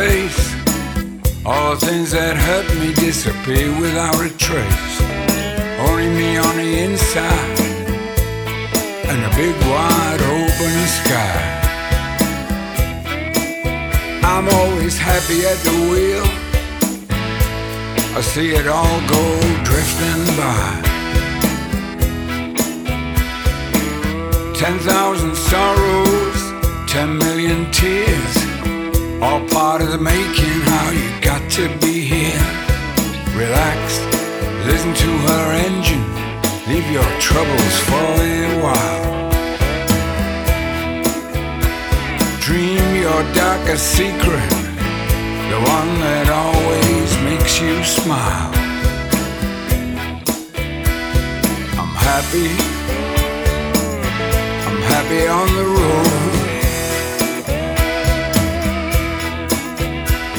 Face. All things that hurt me disappear without a trace. Only me on the inside, and a big wide open sky. I'm always happy at the wheel. I see it all go drifting by. Ten thousand sorrows, ten million tears, all part of the making. How you got to be here. Relax, listen to her engine, leave your troubles for a while. Dream your darkest secret, the one that always makes you smile. I'm happy I'm happy on the road.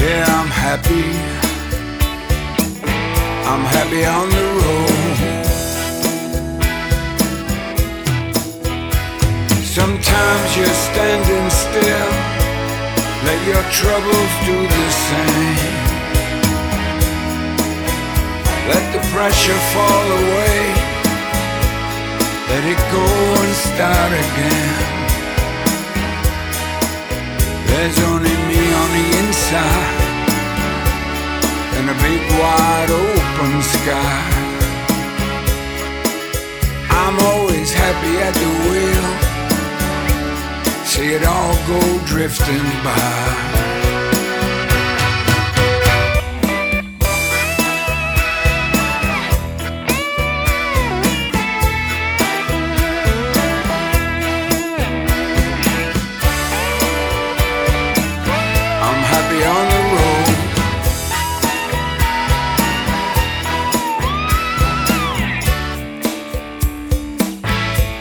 Yeah, I'm happy. I'm happy on the road. Sometimes you're standing still. Let your troubles do the same. Let the pressure fall away. Let it go and start again. There's only me on the inside and a big wide open sky. I'm always happy at the wheel. See it all go drifting by. On the road.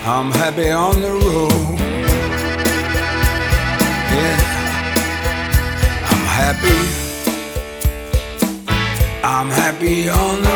I'm happy on the road. Yeah. I'm happy. I'm happy on the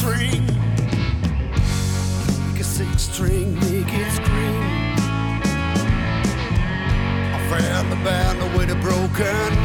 string. Make a six string, make it scream. I found the band with a broken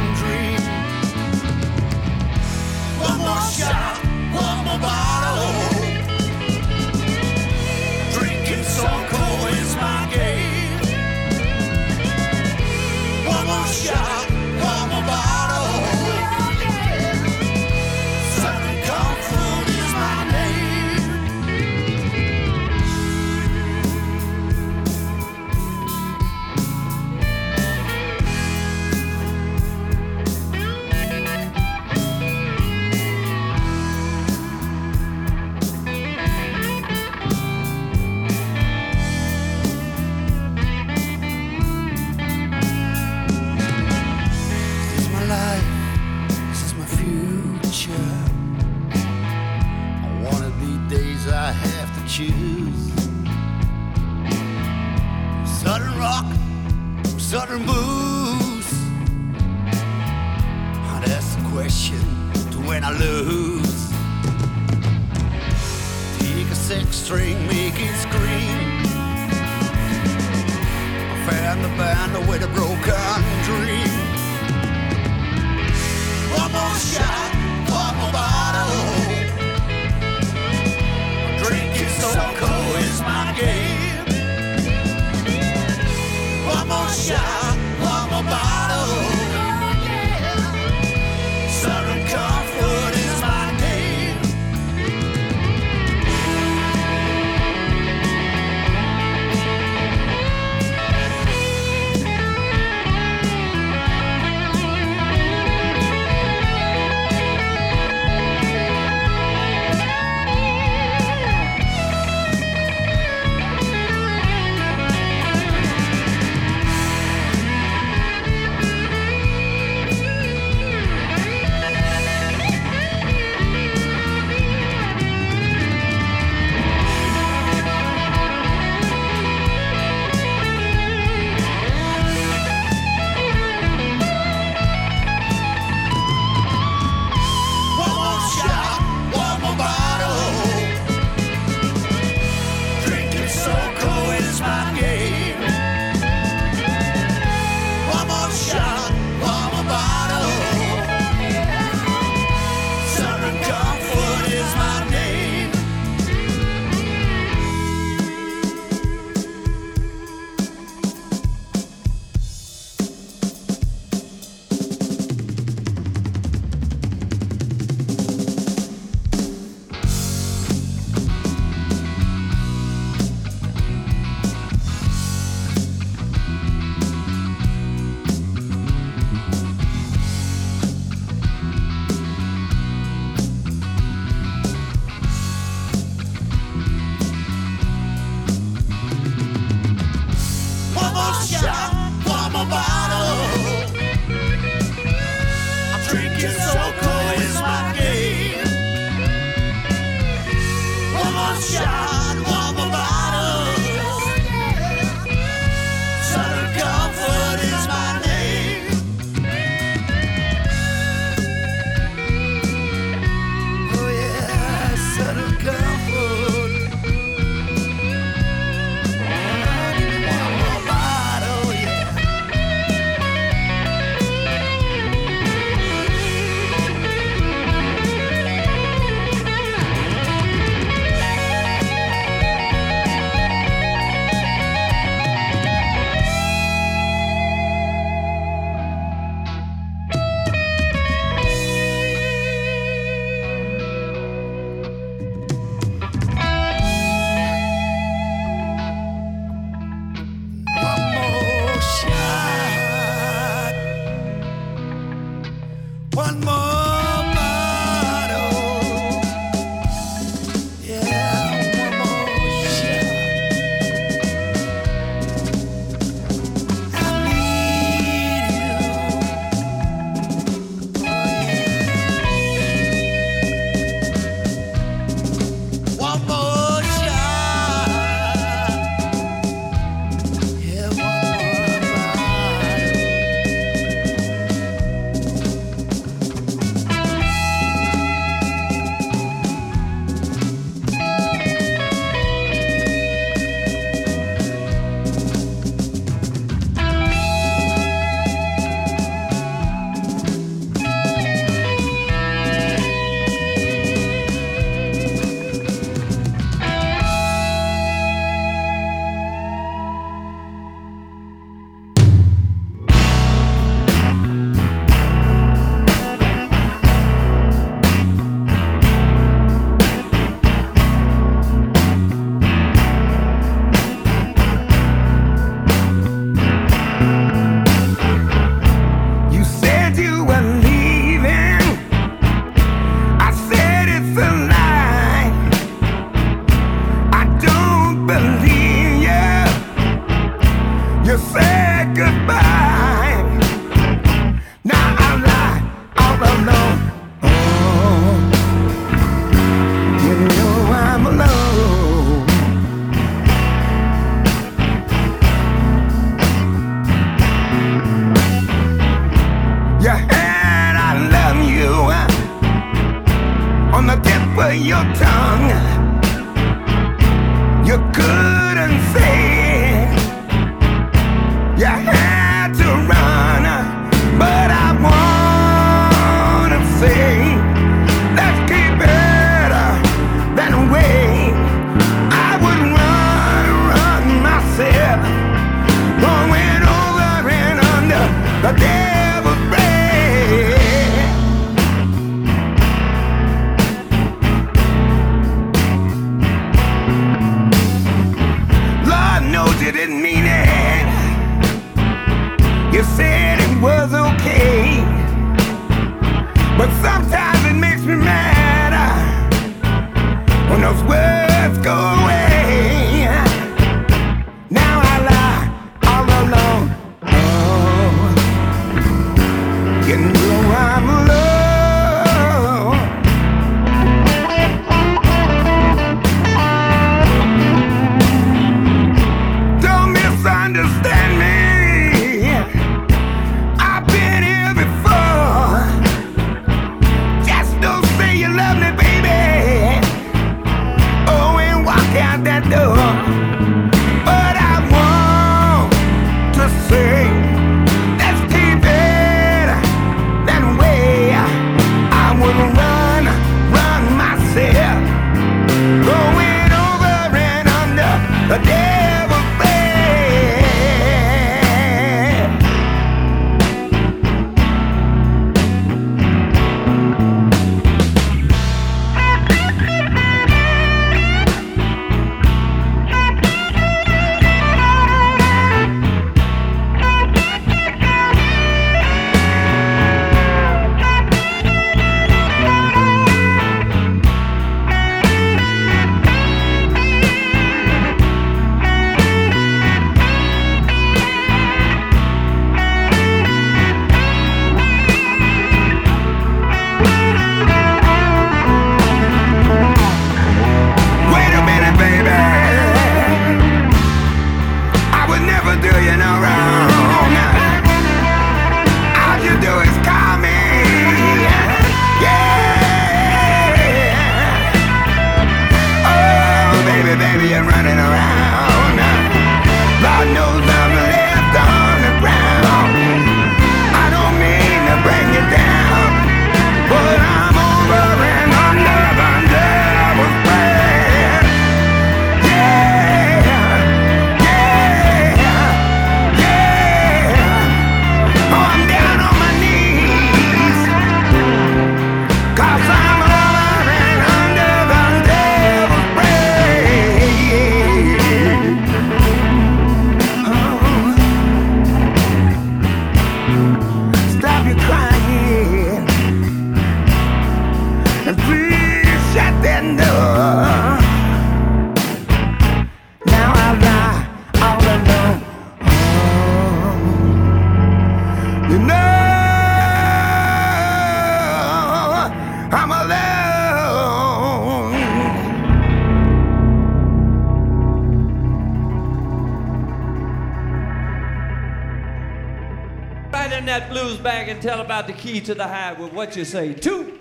tell about the key to the highway. What you say? Two.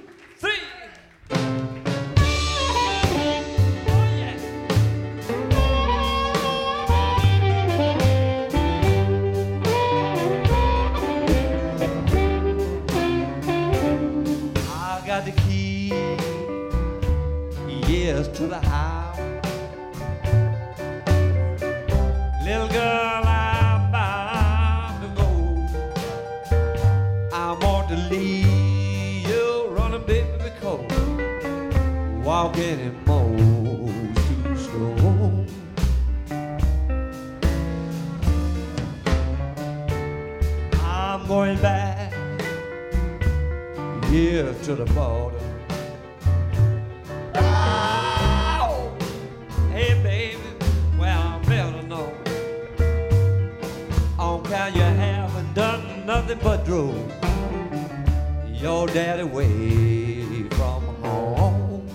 that away from home.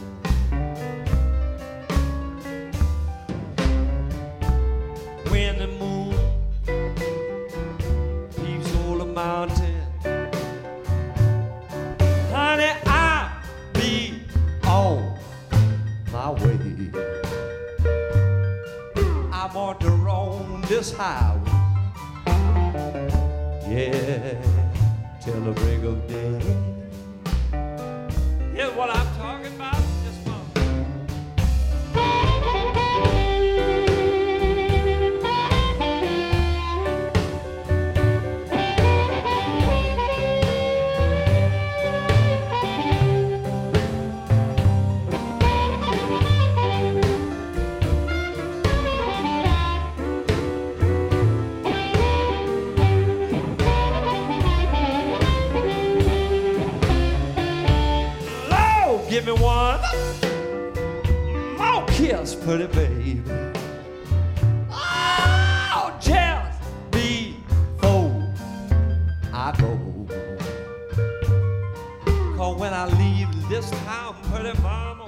When the moon peeps over the mountain, honey, I'll be on my way. I want to roam this highway. Yeah, till the break of day what I've give me one more kiss, pretty baby. Oh, just before I go. Cause when I leave this town, pretty mama.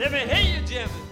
Let me hear you, Jimmy.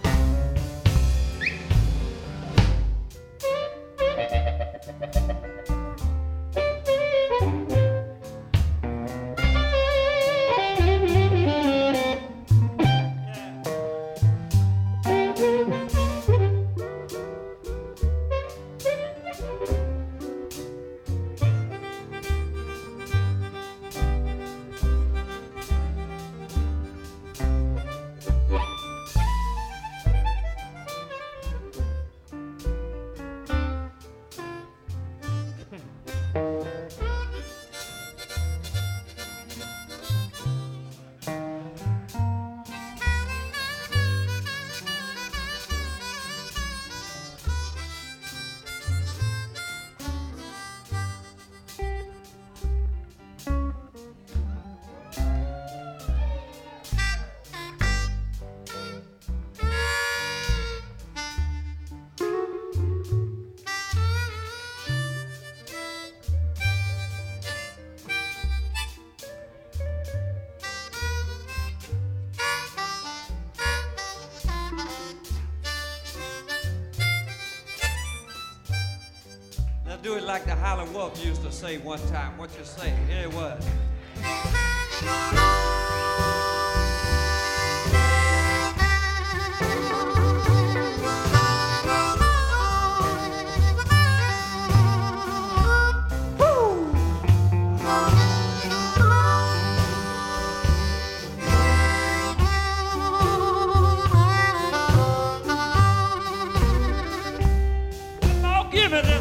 Philip used to say one time. What you say? Here it was. Give it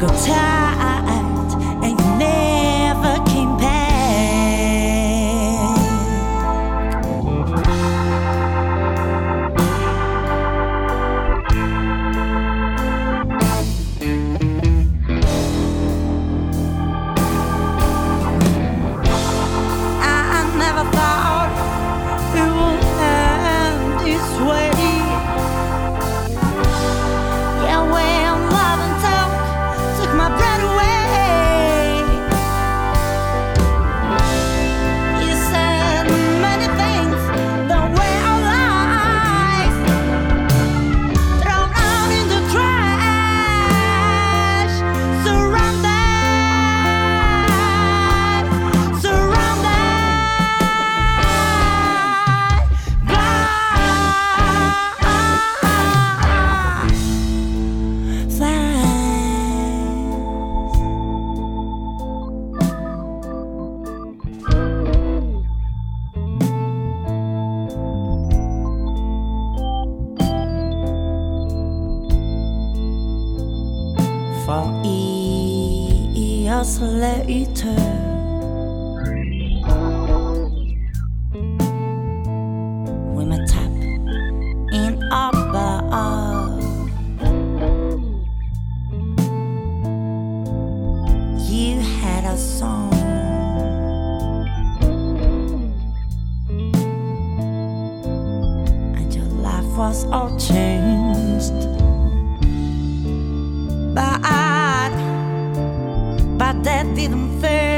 Go tell. But that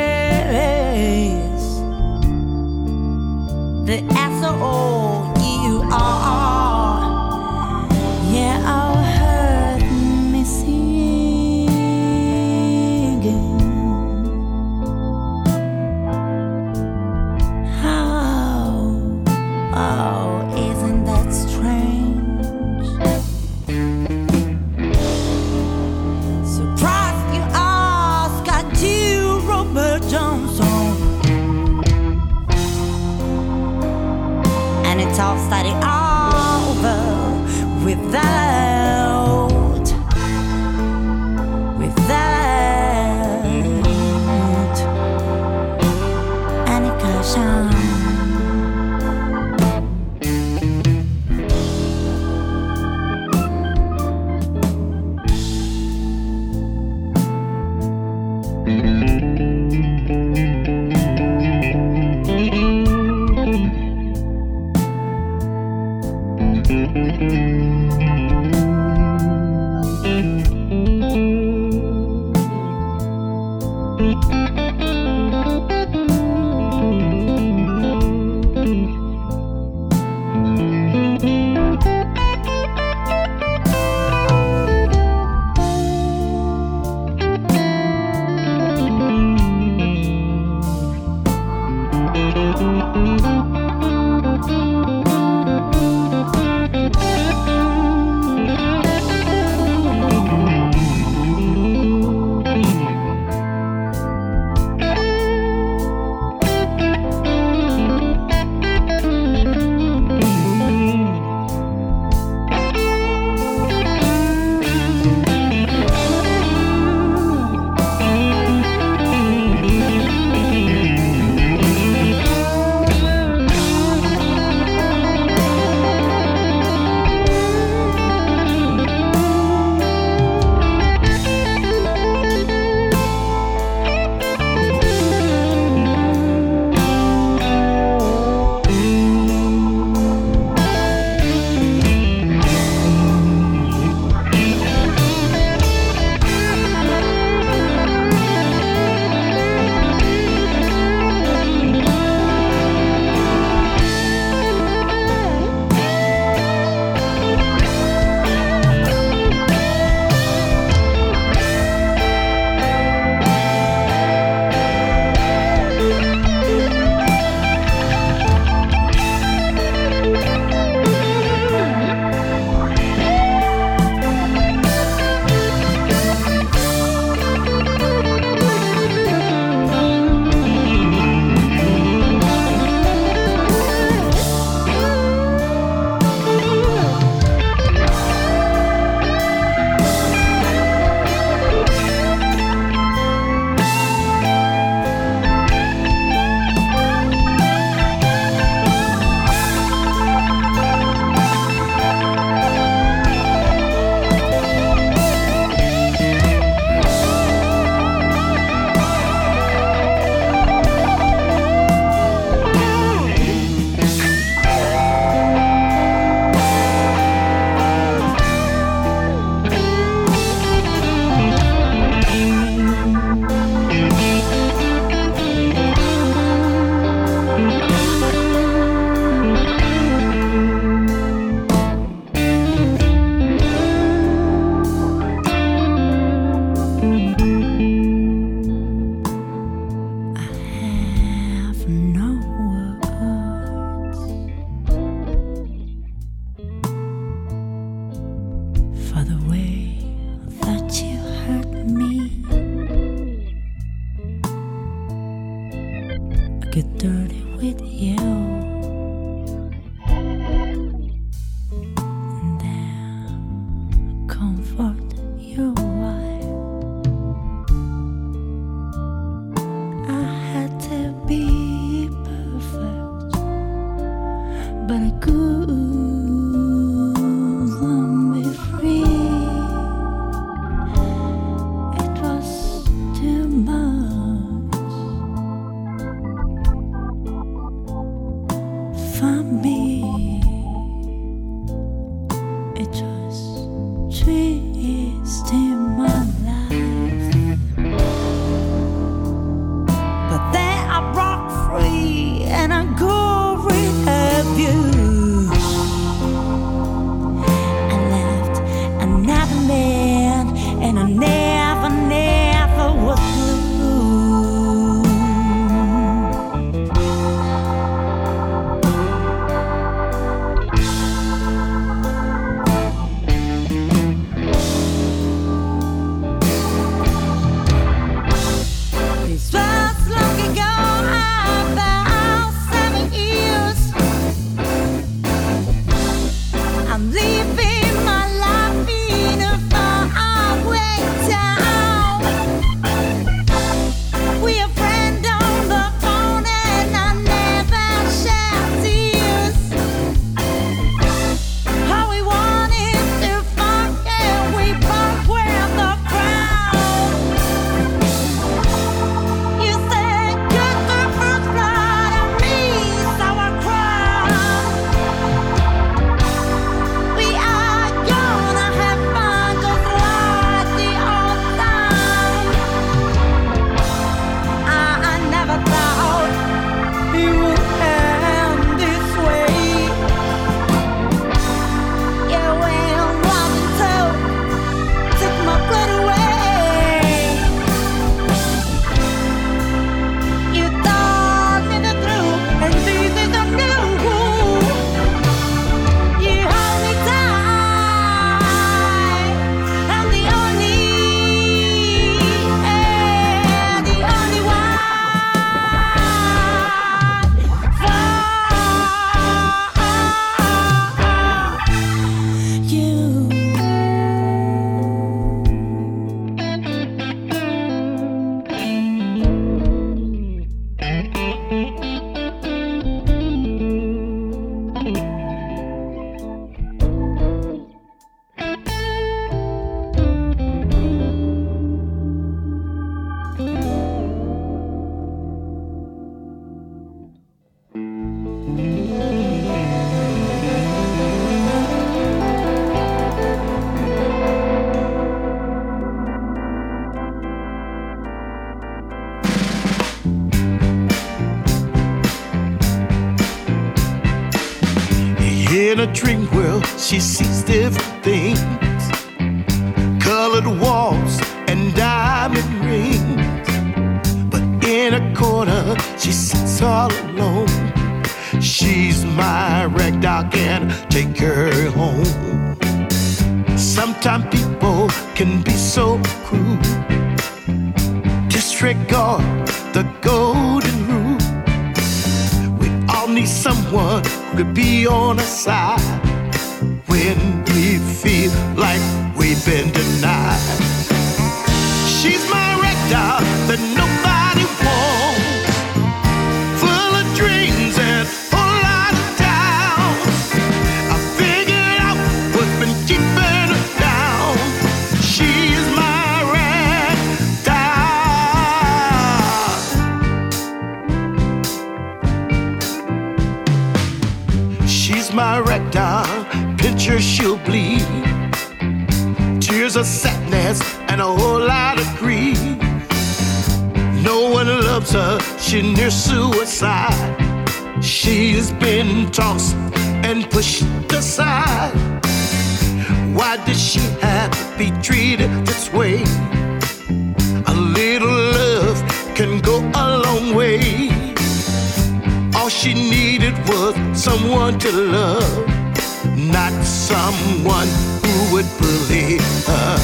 not someone who would bully her.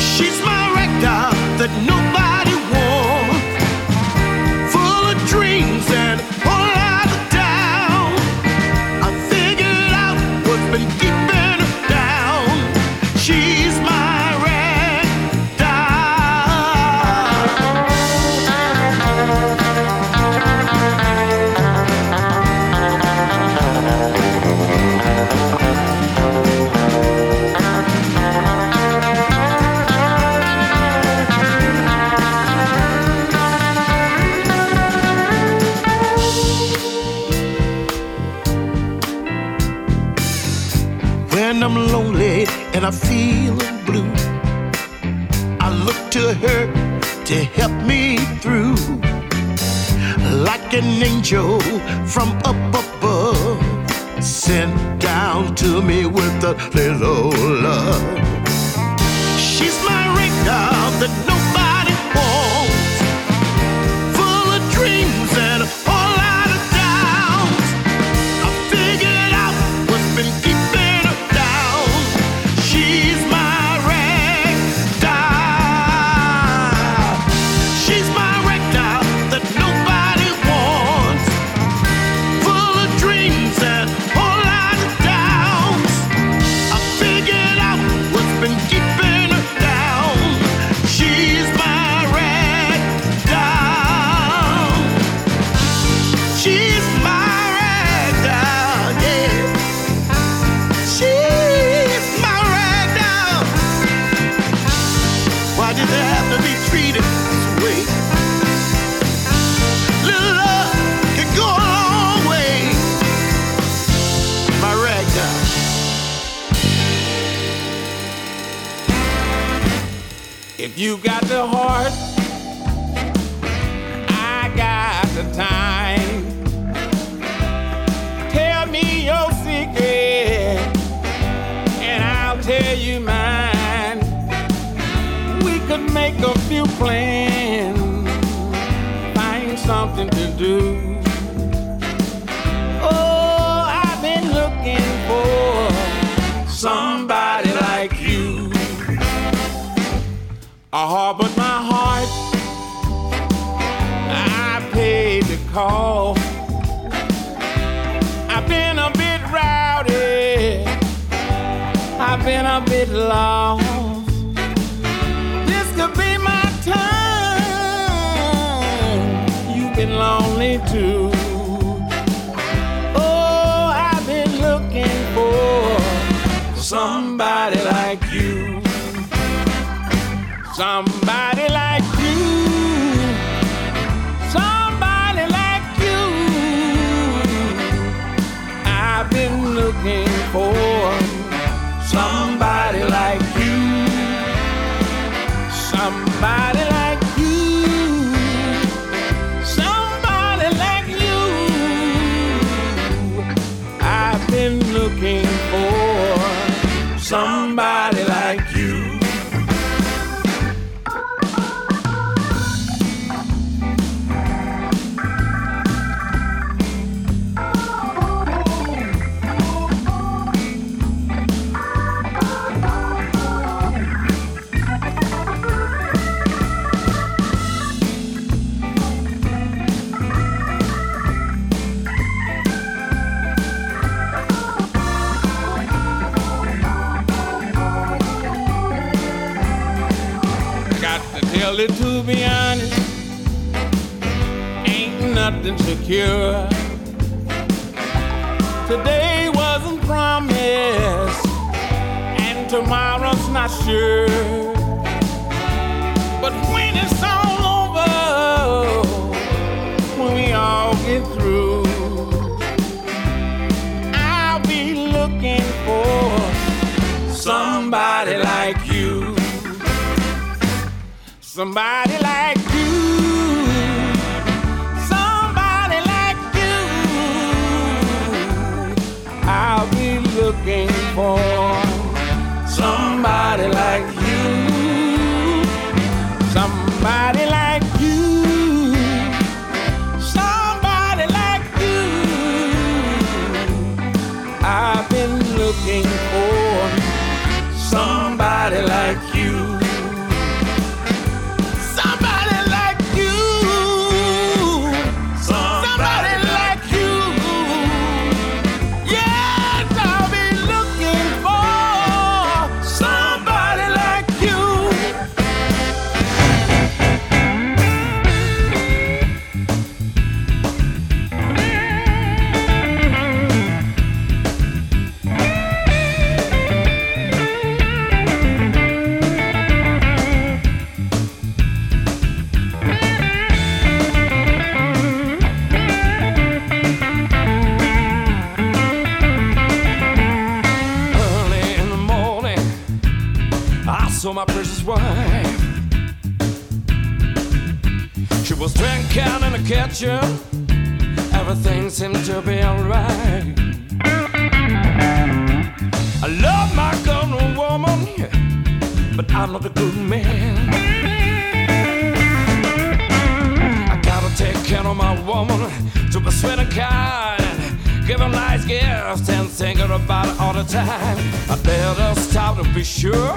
She's my rector that nobody. Lonely and I feel blue. I look to her to help me through. Like an angel from up above, sent down to me with a little love. She's my radar that nobody Did they have to be treated this way? Little love can go a long way. My rag. If you got the heart, plans, find something to do. Oh, I've been looking for somebody like you. I harbored my heart. I paid the call. I've been a bit rowdy. I've been a bit lost. Somebody like you. Somebody like you. Somebody like you. I've been looking for Somebody like you. Somebody like you. I'll be looking for somebody like the kitchen. Everything seemed to be alright. I love my girl, woman, but I'm not a good man. I gotta take care of my woman to be sweet and kind. Give her nice gifts and think about it all the time. I better stop to be sure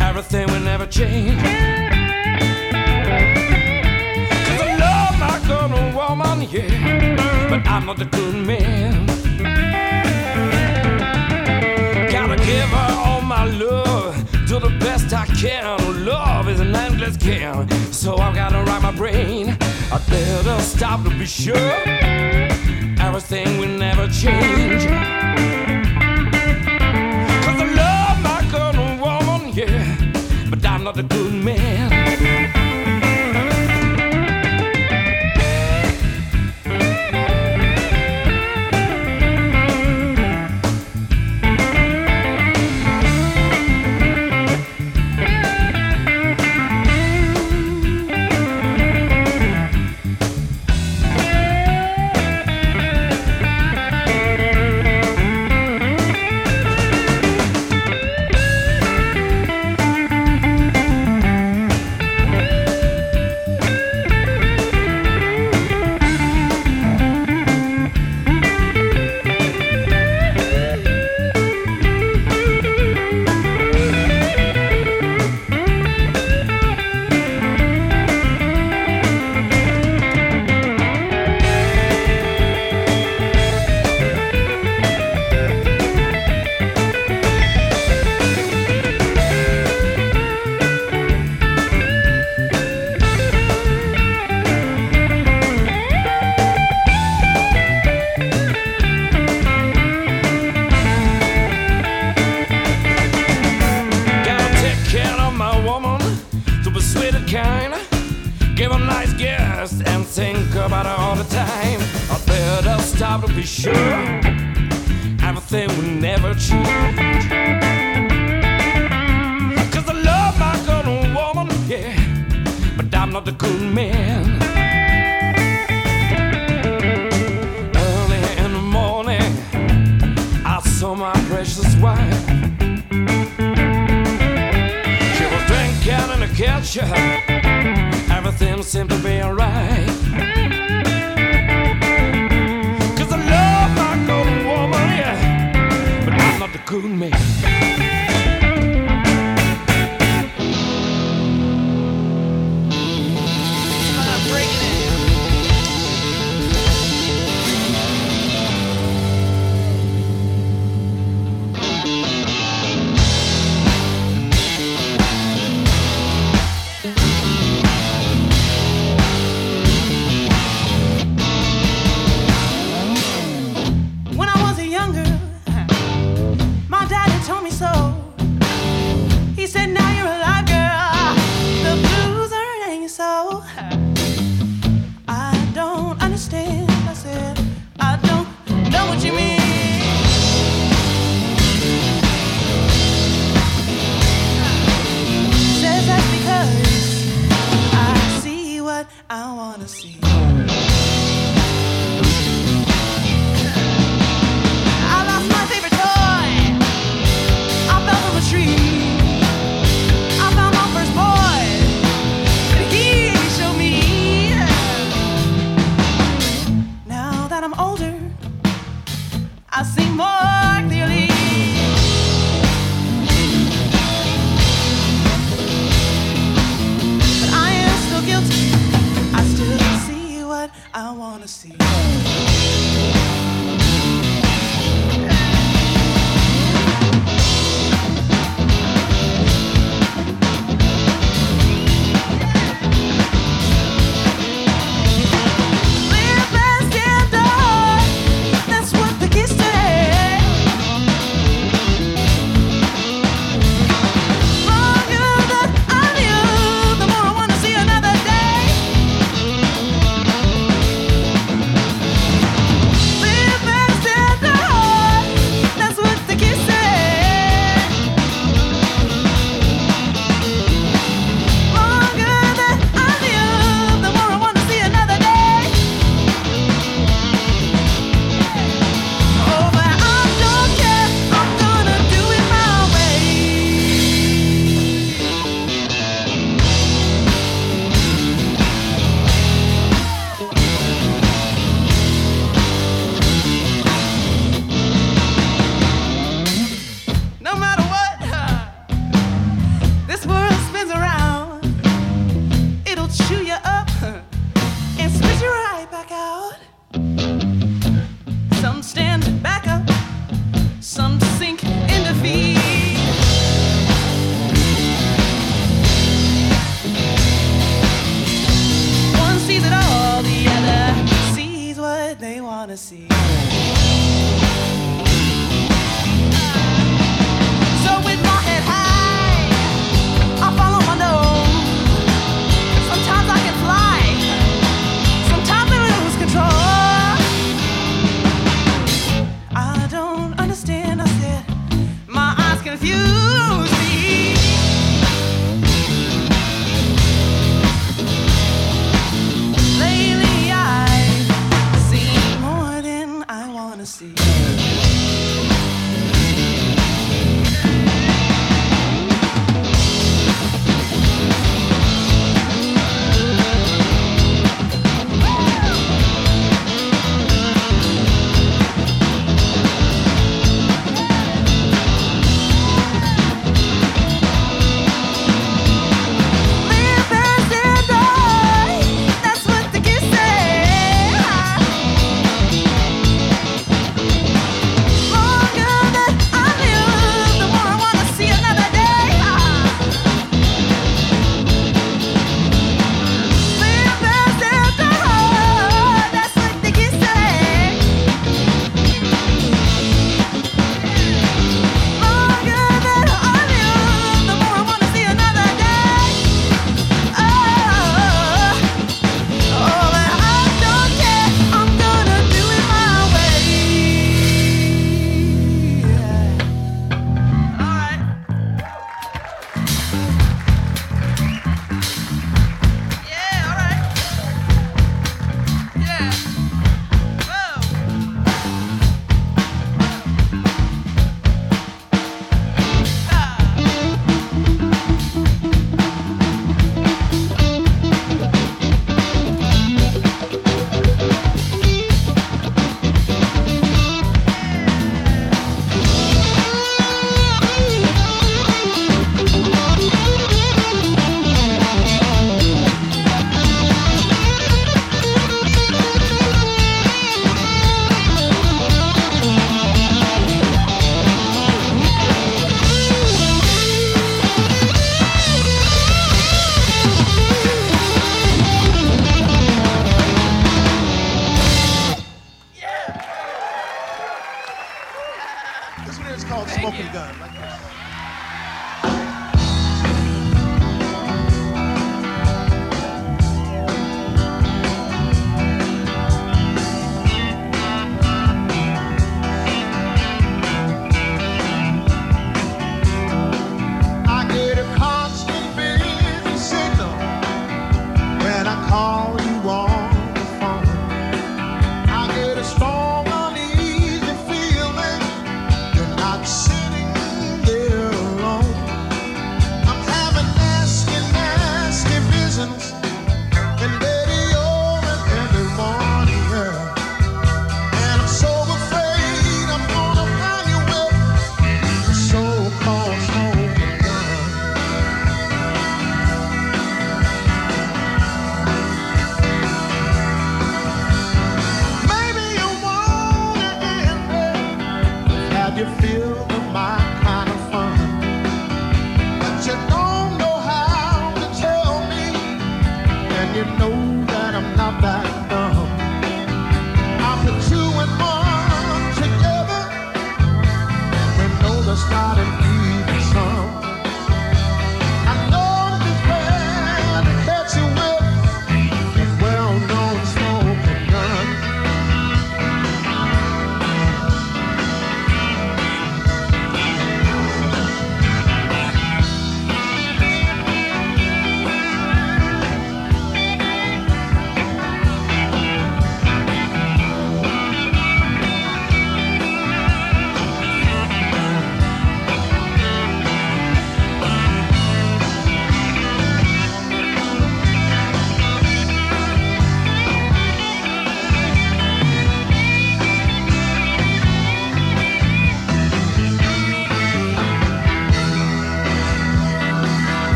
everything will never change. My woman, yeah, but I'm not a good man. Gotta give her all my love, do the best I can. Oh, love is an endless game, so I've gotta rack my brain. I better stop to be sure everything will never change. Cause I love my girl, woman, yeah, but I'm not a good man.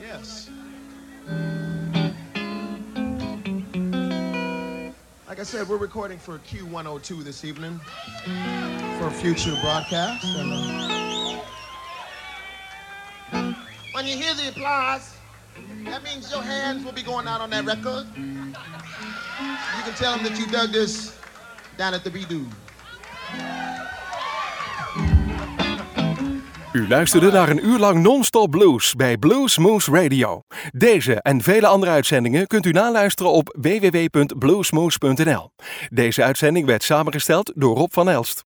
Yes. Like I said, we're recording for Q102 this evening for future broadcast. And, uh, when you hear the applause, that means your hands will be going out on that record. You can tell them that you dug this down at the Bidoo. U luisterde naar een uur lang non-stop blues bij Blues Moose Radio. Deze en vele andere uitzendingen kunt u naluisteren op www.bluesmoose.nl. Deze uitzending werd samengesteld door Rob van Elst.